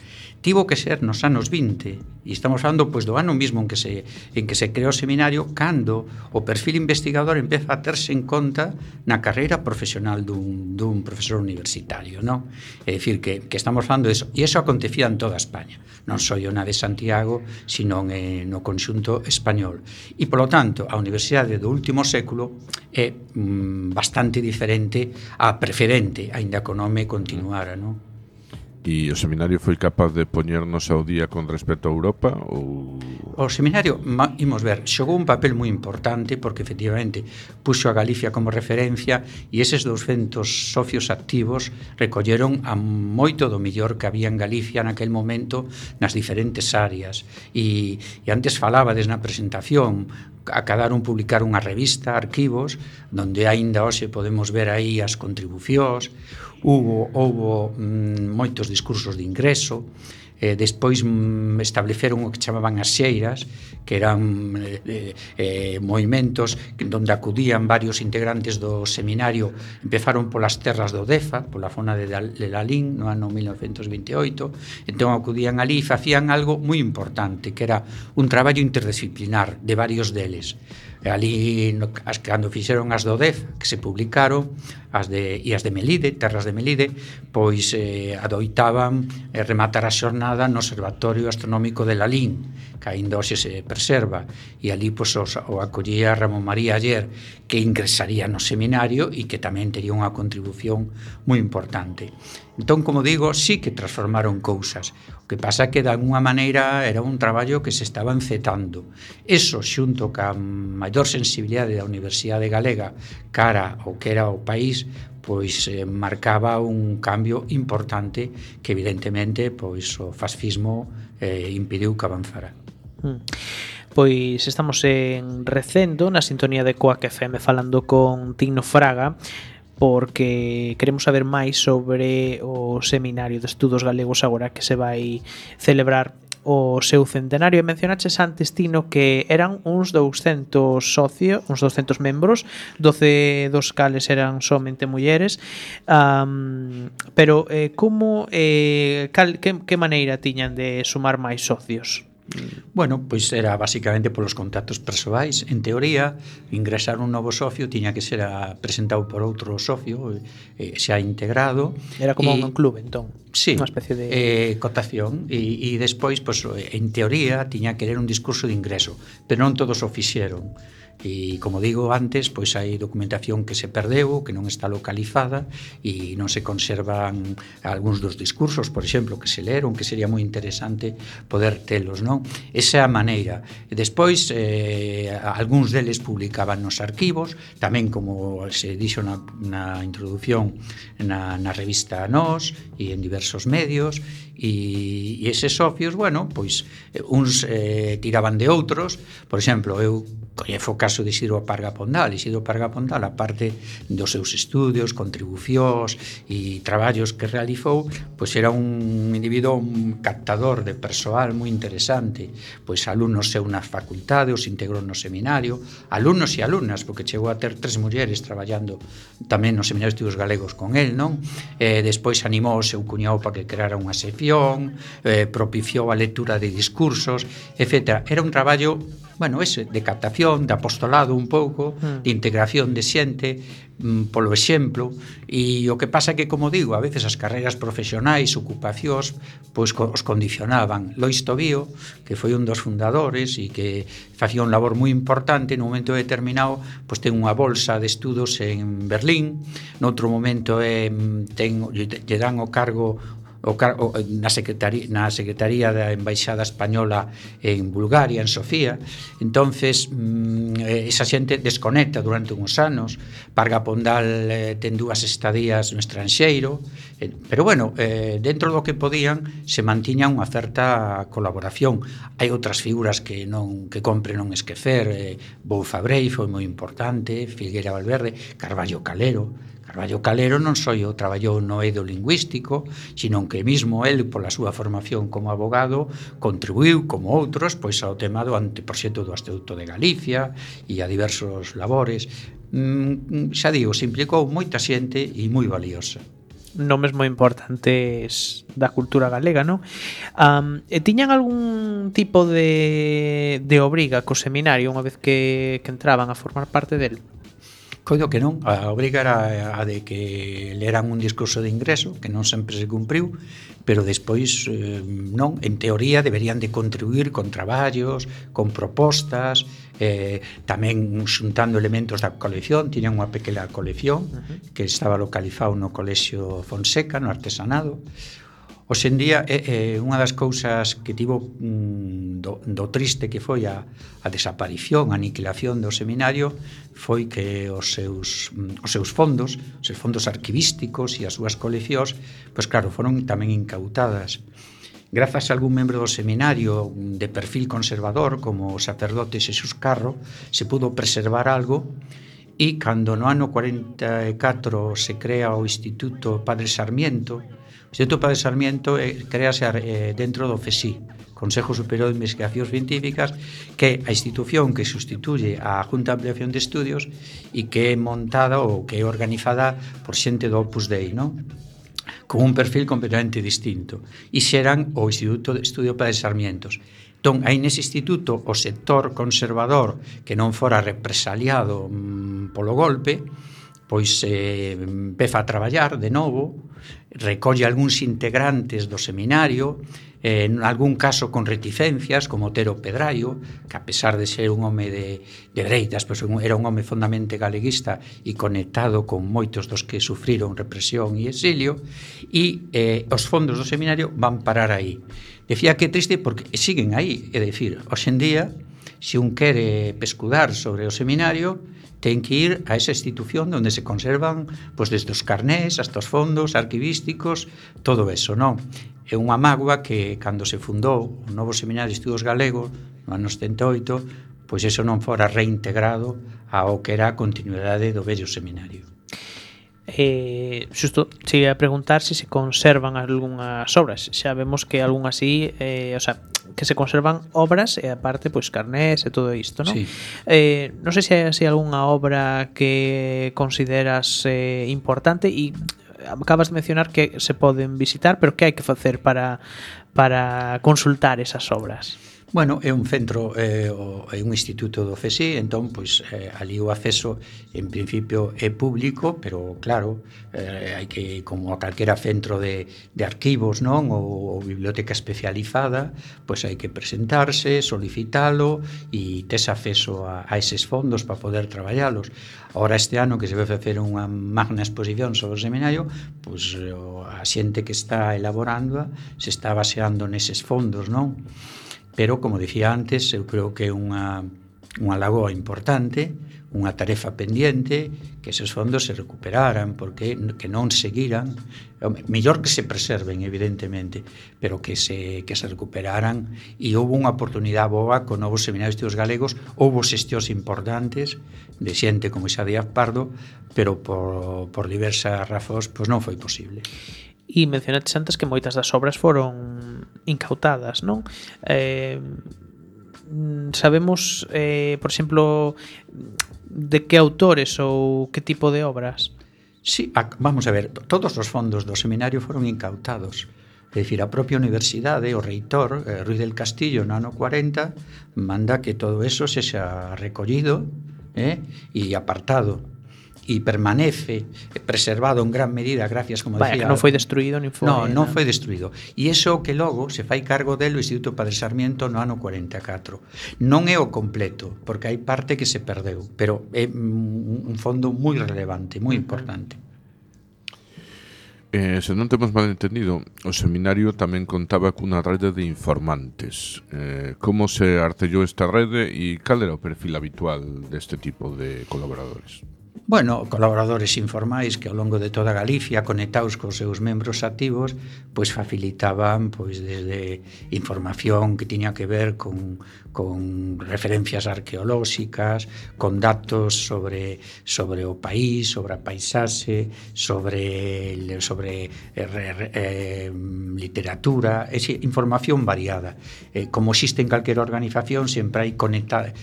tivo que ser nos anos 20 e estamos falando pois do ano mismo en que se en que se creou o seminario cando o perfil investigador empeza a terse en conta na carreira profesional dun, dun profesor universitario, non? É dicir que, que estamos falando eso e eso acontecía en toda España, non só na de Santiago, sino en, no conxunto español. E polo tanto, a universidade do último século é mm, bastante diferente a preferente, aínda que o nome continuara, non? E o seminario foi capaz de poñernos ao día con respecto a Europa? Ou... O seminario, imos ver, xogou un papel moi importante porque efectivamente puxo a Galicia como referencia e eses 200 socios activos recolleron a moito do millor que había en Galicia naquel momento nas diferentes áreas. E, e antes falabades na presentación acabaron publicar unha revista, arquivos, donde aínda hoxe podemos ver aí as contribucións, hubo, houbo mm, moitos discursos de ingreso, eh, despois mm, estableceron o que chamaban as xeiras que eran eh, eh, eh movimentos onde acudían varios integrantes do seminario. Empezaron polas terras do Defa pola zona de, Dal, de Lalín no ano 1928 entón acudían ali e facían algo moi importante que era un traballo interdisciplinar de varios deles. E ali no, as cando fixeron as do DEF que se publicaron as de e as de Melide, Terras de Melide, pois eh, adoitaban eh, rematar a xornada no Observatorio Astronómico de Lalín, que aínda hoxe se preserva, e ali pois os, o acollía Ramón María Ayer, que ingresaría no seminario e que tamén tería unha contribución moi importante. Entón, como digo, sí que transformaron cousas que pasa que de alguna maneira era un traballo que se estaba encetando. Eso xunto ca maior sensibilidade da Universidade Galega cara ao que era o país, pois eh, marcaba un cambio importante que evidentemente pois o fascismo eh, impediu que avanzara. Mm. Pois estamos en Recendo, na sintonía de Coac FM, falando con Tino Fraga, porque queremos saber máis sobre o Seminario de Estudos Galegos agora que se vai celebrar o seu centenario e mencionaches antes Tino que eran uns 200 socios, uns 200 membros, 12 dos cales eran somente mulleres. Um, pero eh, como eh, cal, que, que maneira tiñan de sumar máis socios? Bueno, pois era basicamente polos contactos persoais. En teoría, ingresar un novo socio tiña que ser a, presentado por outro socio eh, xa integrado. Era como e, un club, entón? Sí, unha especie de... Eh, cotación. E, e despois, pois, en teoría, tiña que ler un discurso de ingreso, pero non todos o fixeron. E, como digo antes, pois hai documentación que se perdeu, que non está localizada e non se conservan algúns dos discursos, por exemplo, que se leron, que sería moi interesante poder telos, non? Esa é a maneira. E despois, eh, algúns deles publicaban nos arquivos, tamén como se dixo na, na introdución na, na revista Nós e en diversos medios, e, e eses socios, bueno, pois eh, uns eh, tiraban de outros, por exemplo, eu Coñezo o caso de Isidro Parga Pondal. Isidro Parga Pondal, a parte dos seus estudios, contribucións e traballos que realizou, pois era un individuo un captador de persoal moi interesante, pois alumnos seu na facultade, os integrou no seminario, alumnos e alumnas, porque chegou a ter tres mulleres traballando tamén no seminario de estudios galegos con el, non? Eh, despois animou o seu cuñado para que creara unha sección, eh, propiciou a lectura de discursos, etc. Era un traballo bueno, ese, de captación, de apostolado un pouco, mm. de integración de xente, mm, polo exemplo, e o que pasa que, como digo, a veces as carreiras profesionais, ocupacións, pois os condicionaban. Lois Tobío, que foi un dos fundadores e que facía un labor moi importante en un momento determinado, pois ten unha bolsa de estudos en Berlín, noutro momento é, ten, lle dan o cargo o, o, na, secretaría, na Secretaría da Embaixada Española en Bulgaria, en Sofía. Entonces, mm, eh, esa xente desconecta durante uns anos. Parga Pondal eh, ten dúas estadías no estranxeiro. Eh, pero bueno, eh, dentro do que podían, se mantiña unha certa colaboración. Hai outras figuras que non que compre non esquecer. Eh, Bou Fabrei foi moi importante, Figuera Valverde, Carballo Calero, Carballo Calero non só o traballou no eido lingüístico, sino que mismo el, pola súa formación como abogado, contribuiu, como outros, pois ao tema do anteproxecto do Estatuto de Galicia e a diversos labores. Mm, xa digo, se implicou moita xente e moi valiosa nomes moi importantes da cultura galega, non? Um, e tiñan algún tipo de, de obriga co seminario unha vez que, que entraban a formar parte del? coido que non, a obriga era a de que leran un discurso de ingreso, que non sempre se cumpriu, pero despois eh, non, en teoría deberían de contribuir con traballos, con propostas, eh, tamén xuntando elementos da colección, tiñan unha pequena colección uh -huh. que estaba localizado no Colexio Fonseca, no artesanado, Hoxendía é, é unha das cousas que tivo mm, do, do triste que foi a, a desaparición, a aniquilación do seminario foi que os seus, mm, os seus fondos, os seus fondos arquivísticos e as súas coleccións, pois claro, foron tamén incautadas. Grazas a algún membro do seminario mm, de perfil conservador, como o sacerdote Xesús Carro, se pudo preservar algo e cando no ano 44 se crea o Instituto Padre Sarmiento, O Instituto Padre Sarmiento eh, crease eh, dentro do FESI, Consejo Superior de Investigacións Científicas, que é a institución que sustituye a Junta de Ampliación de Estudios e que é montada ou que é organizada por xente do Opus Dei, non? con un perfil completamente distinto e xeran o Instituto de Estudio para Sarmientos. Entón, aí nese instituto o sector conservador que non fora represaliado mmm, polo golpe, pois eh, empeza a traballar de novo, recolle algúns integrantes do seminario, eh, en algún caso con reticencias, como Otero Pedraio, que a pesar de ser un home de, de dereitas, pois era un home fondamente galeguista e conectado con moitos dos que sufriron represión e exilio, e eh, os fondos do seminario van parar aí. Decía que é triste porque siguen aí, é dicir, hoxendía, se un quere pescudar sobre o seminario, ten que ir a esa institución onde se conservan pois desde os carnés hasta os fondos arquivísticos, todo eso, non? É unha mágoa que cando se fundou o novo Seminario de Estudos Galegos no ano 78, pois eso non fora reintegrado ao que era a continuidade do vello seminario eh, xusto che a preguntar se se conservan algunhas obras xa vemos que algunhas así, eh, o sea, que se conservan obras e aparte pois carnés e todo isto non? Sí. Eh, non sei se hai así algunha obra que consideras eh, importante e acabas de mencionar que se poden visitar pero que hai que facer para para consultar esas obras Bueno, é un centro, é, o, é un instituto do FESI, entón, pois, eh, ali o acceso, en principio, é público, pero, claro, eh, hai que, como a calquera centro de, de arquivos, non, ou, ou biblioteca especializada, pois hai que presentarse, solicitalo, e tes acceso a, a eses fondos para poder traballalos. Ahora este ano que se vai facer unha magna exposición sobre o seminario, pois a xente que está elaborando se está baseando neses fondos, non? pero, como dicía antes, eu creo que é unha, unha lagoa importante, unha tarefa pendiente, que eses fondos se recuperaran, porque que non seguiran, mellor que se preserven, evidentemente, pero que se, que se recuperaran, e houve unha oportunidade boa con novos seminarios teos galegos, houve xestións importantes de xente como Isa Díaz Pardo, pero por, por diversas razóns, pois non foi posible e mencionaste antes que moitas das obras foron incautadas, non? Eh, sabemos, eh, por exemplo, de que autores ou que tipo de obras? Sí, vamos a ver, todos os fondos do seminario foron incautados. É dicir, a propia universidade, o reitor, eh, Ruiz del Castillo, no ano 40, manda que todo eso se xa recollido eh, e apartado e permanece preservado en gran medida gracias, como Vaya, decía... Que non foi destruído nin foi... No, non foi destruído. E iso que logo se fai cargo del o Instituto Padre Sarmiento no ano 44. Non é o completo, porque hai parte que se perdeu, pero é un fondo moi relevante, moi importante. Eh, se non temos mal entendido, o seminario tamén contaba cunha rede de informantes. Eh, como se artellou esta rede e cal era o perfil habitual deste tipo de colaboradores? Bueno, colaboradores informais que ao longo de toda Galicia conectados cos seus membros activos pois facilitaban pois desde información que tiña que ver con, con referencias arqueolóxicas, con datos sobre sobre o país, sobre a paisaxe, sobre sobre eh, eh, literatura, esa información variada. Eh, como existe en calquera organización, sempre hai conectada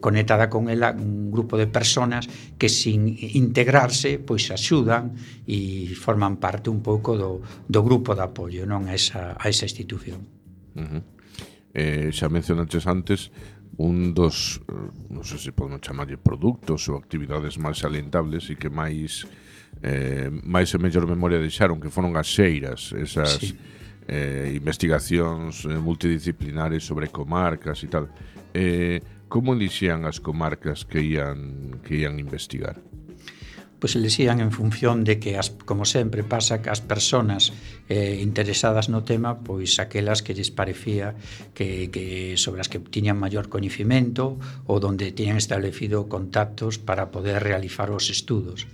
conectada con ela un grupo de personas que sin integrarse pois axudan e forman parte un pouco do do grupo de apoio non a esa a esa institución. Uh -huh eh, xa mencionaches antes un dos, eh, non sei se podemos chamarlle produtos ou actividades máis alentables e que máis eh, máis e mellor memoria deixaron que foron as xeiras esas sí. eh, investigacións eh, multidisciplinares sobre comarcas e tal eh, como elixían as comarcas que ian que ian investigar? pois elexían en función de que as como sempre pasa que as persoas eh, interesadas no tema, pois aquelas que lles parecía que que sobre as que tiñan maior coñecemento ou donde tiñan establecido contactos para poder realizar os estudos.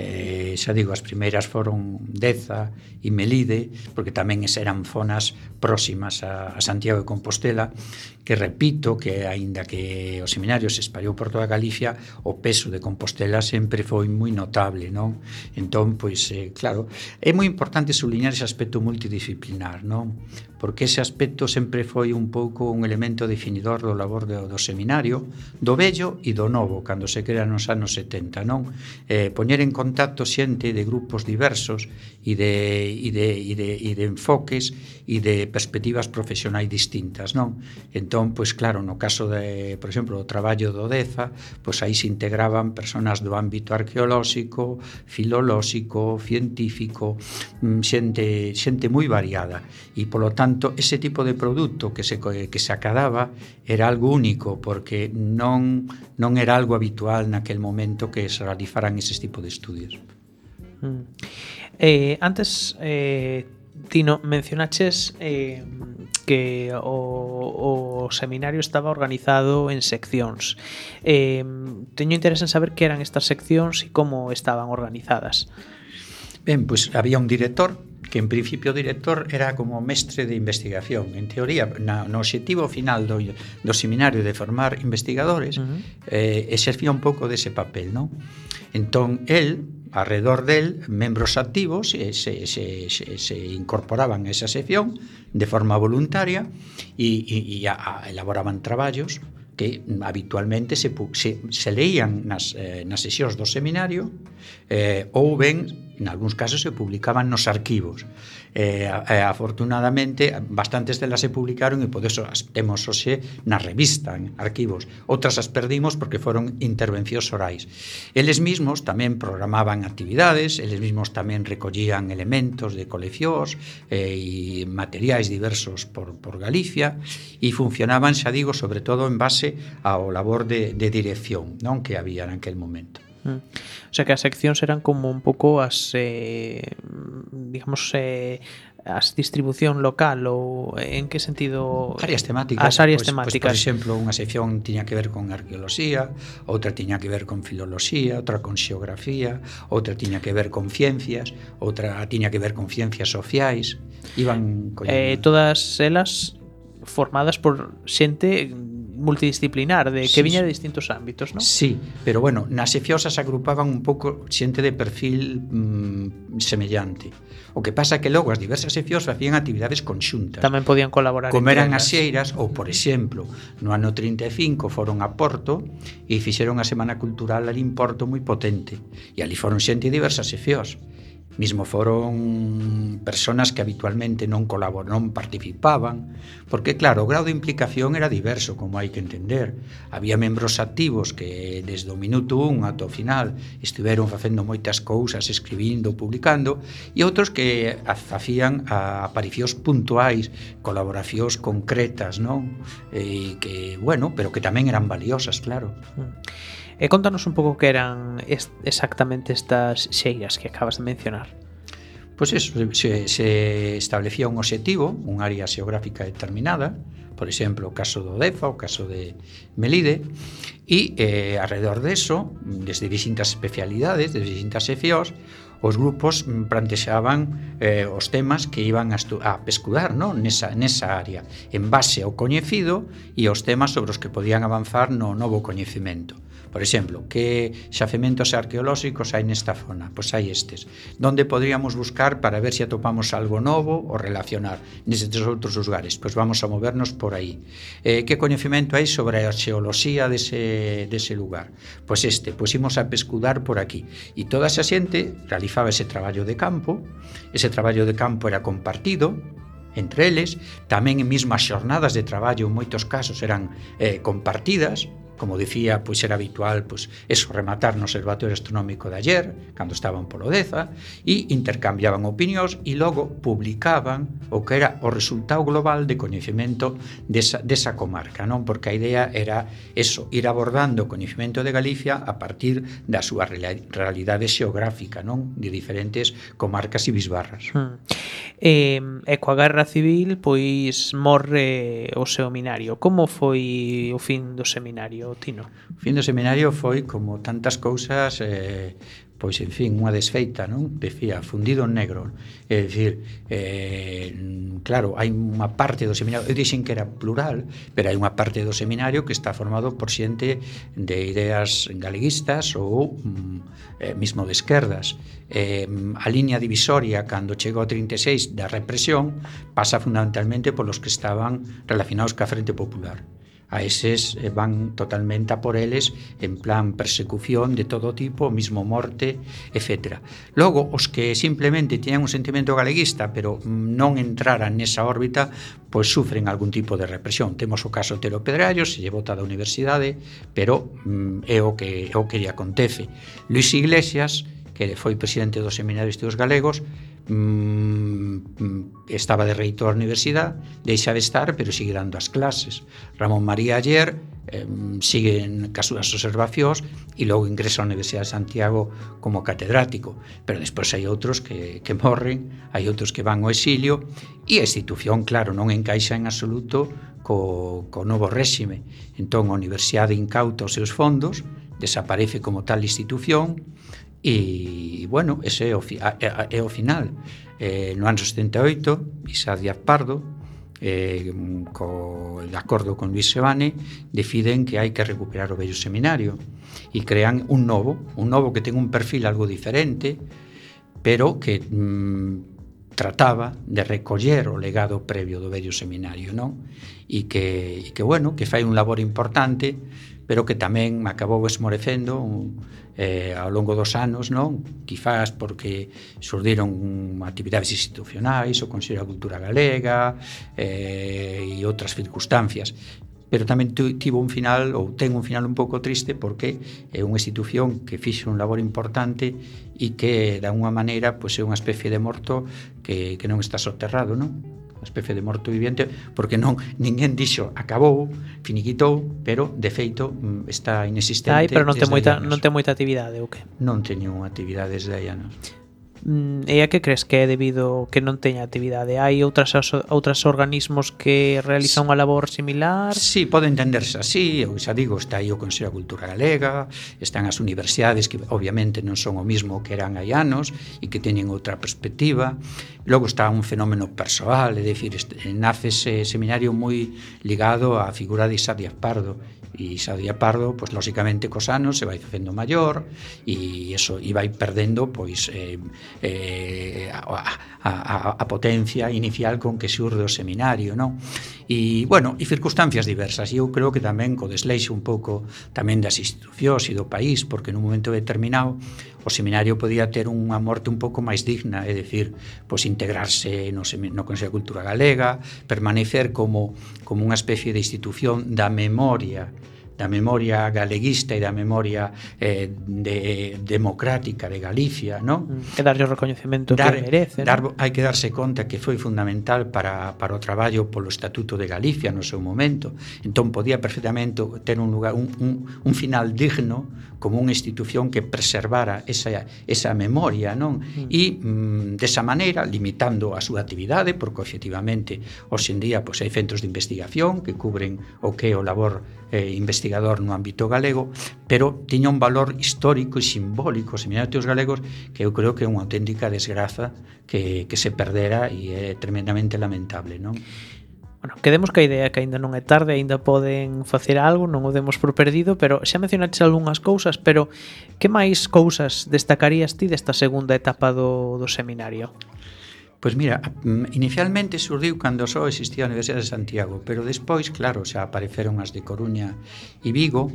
Eh, xa digo, as primeiras foron Deza e Melide, porque tamén eran zonas próximas a, a Santiago de Compostela que repito que aínda que o seminario se espallou por toda Galicia, o peso de Compostela sempre foi moi notable, non? Entón, pois, eh, claro, é moi importante subliñar ese aspecto multidisciplinar, non? Porque ese aspecto sempre foi un pouco un elemento definidor do labor do, do seminario, do vello e do novo, cando se crea nos anos 70, non? Eh, poñer en contacto xente de grupos diversos e de, e de, e de, e de enfoques e de perspectivas profesionais distintas, non? Entón, pois claro, no caso de, por exemplo, o traballo do DEFA, pois aí se integraban persoas do ámbito arqueolóxico, filolóxico, científico, mm, xente xente moi variada e polo tanto ese tipo de produto que se que se acadaba era algo único porque non non era algo habitual naquel momento que se realizaran ese tipo de estudios. Mm. Eh, antes eh, Tino, mencionaches eh, que o, o seminario estaba organizado en seccións. Eh, teño interés en saber que eran estas seccións e como estaban organizadas. Ben, pois pues, había un director que en principio o director era como mestre de investigación. En teoría, na, no objetivo final do, do seminario de formar investigadores, uh -huh. eh, exercía un pouco dese papel, non? Entón, el arredor del membros activos se, se, se, se, se incorporaban a esa sección de forma voluntaria e, e, e a, a, elaboraban traballos que habitualmente se, se, se leían nas, eh, nas sesións do seminario eh, ou ben en algúns casos se publicaban nos arquivos. Eh, eh, afortunadamente, bastantes delas se publicaron e por eso as temos hoxe na revista, en arquivos. Outras as perdimos porque foron intervencións orais. Eles mismos tamén programaban actividades, eles mismos tamén recollían elementos de coleccións eh, e materiais diversos por, por Galicia e funcionaban, xa digo, sobre todo en base ao labor de, de dirección non que había naquel momento. Mm. O sea que as seccións eran como un pouco as eh, digamos eh, as distribución local ou en que sentido áreas temáticas as áreas pues, temáticas Pues, por exemplo unha sección tiña que ver con arqueoloxía outra tiña que ver con filoloxía outra con xeografía outra tiña que ver con ciencias outra tiña que ver con ciencias sociais iban eh, collendo. eh, todas elas formadas por xente multidisciplinar, de que sí, viña de distintos ámbitos, non? Sí, pero bueno, nas efiosas agrupaban un pouco xente de perfil mm, semellante. O que pasa que logo as diversas efios facían actividades conxuntas. Tamén podían colaborar. Como eran as xeiras, ou por exemplo, no ano 35 foron a Porto e fixeron a Semana Cultural ali en Porto moi potente. E ali foron xente de diversas efios. Mismo foron personas que habitualmente non colaboraban, non participaban, porque claro, o grau de implicación era diverso, como hai que entender. Había membros activos que desde o minuto 1 ata o final estiveron facendo moitas cousas, escribindo, publicando, e outros que facían aparicións puntuais, colaboracións concretas, non? E que, bueno, pero que tamén eran valiosas, claro. Mm. E contanos un pouco que eran est exactamente estas xeiras que acabas de mencionar. Pois pues eso, se, se establecía un obxectivo, un área xeográfica determinada, por exemplo, o caso do DEFA, o caso de Melide, e eh, alrededor de eso, desde distintas especialidades, desde distintas EFIOs, os grupos mm, plantexaban eh, os temas que iban a, a pescudar no? nesa, nesa área, en base ao coñecido e aos temas sobre os que podían avanzar no novo coñecimento. Por exemplo, que xacementos arqueolóxicos hai nesta zona? Pois hai estes. Donde podríamos buscar para ver se atopamos algo novo ou relacionar nestes outros lugares? Pois vamos a movernos por aí. Eh, que coñecemento hai sobre a xeoloxía dese, dese lugar? Pois este, pois imos a pescudar por aquí. E toda esa xente realizaba ese traballo de campo, ese traballo de campo era compartido, entre eles, tamén en mesmas xornadas de traballo en moitos casos eran eh, compartidas, como dicía, pois era habitual pois, eso, rematar no Observatorio Astronómico de ayer, cando estaban polo DEZA, e intercambiaban opinións e logo publicaban o que era o resultado global de coñecemento desa, desa comarca, non? Porque a idea era eso, ir abordando o coñecemento de Galicia a partir da súa realidade xeográfica, non? De diferentes comarcas e bisbarras. Hmm. Eh, e coa Guerra Civil, pois morre o seminario. Como foi o fin do seminario? Tino. O fin do seminario foi como tantas cousas eh, pois en fin, unha desfeita, non? Decía, fundido en negro. É dicir, eh, claro, hai unha parte do seminario, eu dixen que era plural, pero hai unha parte do seminario que está formado por xente de ideas galeguistas ou mm, eh, mismo de esquerdas. Eh, a liña divisoria cando chegou ao 36 da represión pasa fundamentalmente polos que estaban relacionados ca Frente Popular A eses eh, van totalmente a por eles en plan persecución de todo tipo, mismo morte, etc. Logo, os que simplemente tiñan un sentimento galeguista pero non entraran nesa órbita, pois sufren algún tipo de represión. Temos o caso Tero Pedrallo, se lle vota da universidade, pero mm, é o que, é o que lle acontece. Luis Iglesias, que foi presidente do Seminario de Estudos Galegos, mm, estaba de reitor da universidade, deixa de estar, pero sigue dando as clases. Ramón María Ayer eh, sigue cas súas observacións e logo ingresa á Universidade de Santiago como catedrático, pero despois hai outros que, que morren, hai outros que van ao exilio e a institución, claro, non encaixa en absoluto co, co novo réxime. Entón, a Universidade incauta os seus fondos, desaparece como tal institución, E, bueno, ese é o, fi, é, é o final. Eh, no ano 78, Isa Díaz Pardo, eh, co de acordo con Luis Sebane, deciden que hai que recuperar o vello seminario e crean un novo, un novo que ten un perfil algo diferente, pero que mm, trataba de recoller o legado previo do vello seminario, non? E que, e que bueno, que fai un labor importante pero que tamén me acabou esmorecendo un, eh, ao longo dos anos, non? Quizás porque surdiron actividades institucionais, o Consello da Cultura Galega eh, e outras circunstancias pero tamén tivo un final ou ten un final un pouco triste porque é unha institución que fixe un labor importante e que da unha maneira pois é unha especie de morto que, que non está soterrado, non? unha especie de morto viviente, porque non ninguén dixo acabou, finiquitou, pero de feito mm, está inexistente. Ai, aí, pero non ten moita non ten moita actividade ou que? Non teño actividade desde aí anos. Mm, e a que crees que é debido que non teña actividade? Hai outras outras organismos que realizan unha labor similar? Sí, pode entenderse así, eu xa digo, está aí o Consello da Cultura Galega, están as universidades que obviamente non son o mismo que eran hai anos e que teñen outra perspectiva. Logo está un fenómeno persoal, é dicir, eh, nace ese seminario moi ligado á figura de Isa Díaz Pardo E Xadía Pardo, pois lóxicamente cos anos se vai facendo maior e eso e vai perdendo pois eh, eh, a, a, a potencia inicial con que xurde o seminario, non? E bueno, e circunstancias diversas. E eu creo que tamén co desleixo un pouco tamén das institucións e do país, porque nun momento determinado o seminario podía ter unha morte un pouco máis digna, é dicir, pois integrarse no, no Consello de Cultura Galega, permanecer como como unha especie de institución da memoria da memoria galeguista e da memoria eh, de, democrática de Galicia, non? Mm. Que darlle o recoñecemento dar, que merece. Dar, ¿no? Hai que darse conta que foi fundamental para, para o traballo polo Estatuto de Galicia no seu momento. Entón, podía perfectamente ter un, lugar, un, un, un final digno como unha institución que preservara esa, esa memoria, non? Mm. E mm, desa maneira, limitando a súa actividade, porque efectivamente, hoxe en día, pois, hai centros de investigación que cubren o que é o labor eh, investigador no ámbito galego, pero tiña un valor histórico e simbólico os aos galegos que eu creo que é unha auténtica desgraza que, que se perdera e é tremendamente lamentable, non? Bueno, quedemos que a idea que aínda non é tarde, aínda poden facer algo, non o demos por perdido, pero xa mencionaste algunhas cousas, pero que máis cousas destacarías ti desta segunda etapa do, do seminario? Pois mira, mm, inicialmente surdiu cando só existía a Universidade de Santiago, pero despois, claro, xa apareceron as de Coruña e Vigo.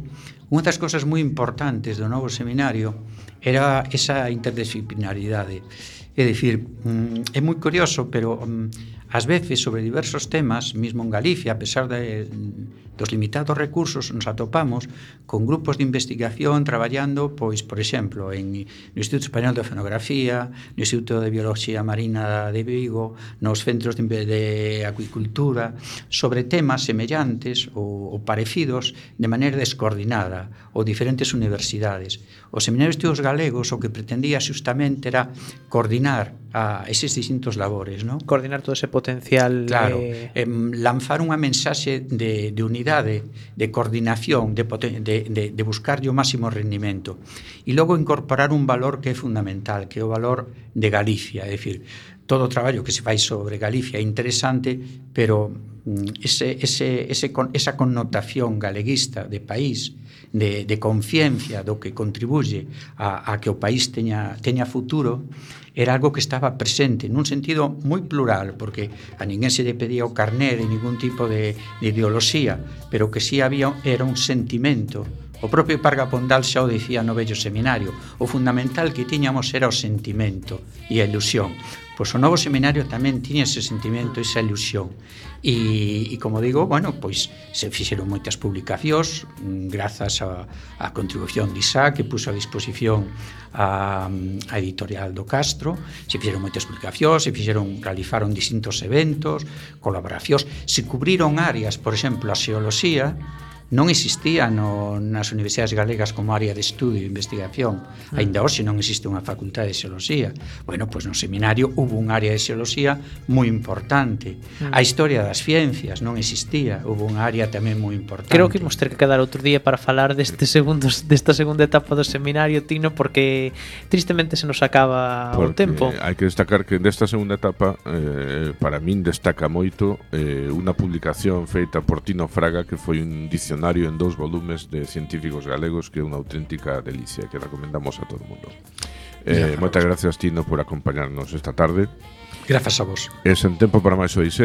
Unha das cousas moi importantes do novo seminario era esa interdisciplinaridade. É dicir, mm, é moi curioso, pero mm, ás veces sobre diversos temas, mismo en Galicia, a pesar de dos limitados recursos nos atopamos con grupos de investigación traballando, pois, por exemplo, en no Instituto Español de Oceanografía, no Instituto de Biología Marina de Vigo, nos centros de, de acuicultura, sobre temas semellantes ou, ou parecidos de maneira descoordinada ou diferentes universidades. O Seminario de Estudos Galegos o que pretendía justamente era coordinar a eses distintos labores, non? Coordinar todo ese potencial claro, eh... eh, lanzar unha mensaxe de, de unidade capacidade de coordinación, de, de, de, de buscarlle o máximo rendimento. E logo incorporar un valor que é fundamental, que é o valor de Galicia, é dicir, todo o traballo que se fai sobre Galicia é interesante, pero mm, ese, ese, ese, esa connotación galeguista de país, de, de conciencia do que contribuye a, a que o país teña, teña futuro, era algo que estaba presente nun sentido moi plural, porque a ninguén se lle pedía o carné de ningún tipo de, de ideoloxía, pero que sí había era un sentimento O propio Parga Pondal xa o dicía no vello seminario, o fundamental que tiñamos era o sentimento e a ilusión. Pois o novo seminario tamén tiña ese sentimento, esa ilusión. E, e como digo, bueno, pois se fixeron moitas publicacións mm, grazas a, a contribución de Isaac que puso a disposición a, a editorial do Castro, se fixeron moitas publicacións, se fixeron realizaron distintos eventos, colaboracións, se cubriron áreas, por exemplo, a xeoloxía, non existía no, nas universidades galegas como área de estudio e investigación. Ah. Ainda hoxe non existe unha facultade de xeoloxía. Bueno, pois no seminario hubo un área de xeoloxía moi importante. Ah. A historia das ciencias non existía, hubo unha área tamén moi importante. Creo que imos ter que quedar outro día para falar deste segundo desta segunda etapa do seminario Tino porque tristemente se nos acaba porque o tempo. Hai que destacar que desta segunda etapa eh, para min destaca moito eh, unha publicación feita por Tino Fraga que foi un dicionario diccionario en dous volumes de científicos galegos que é unha auténtica delicia que recomendamos a todo o mundo. Eh, moitas gracias, Tino, por acompañarnos esta tarde. Grazas a vos. E sen tempo para máis Odisea,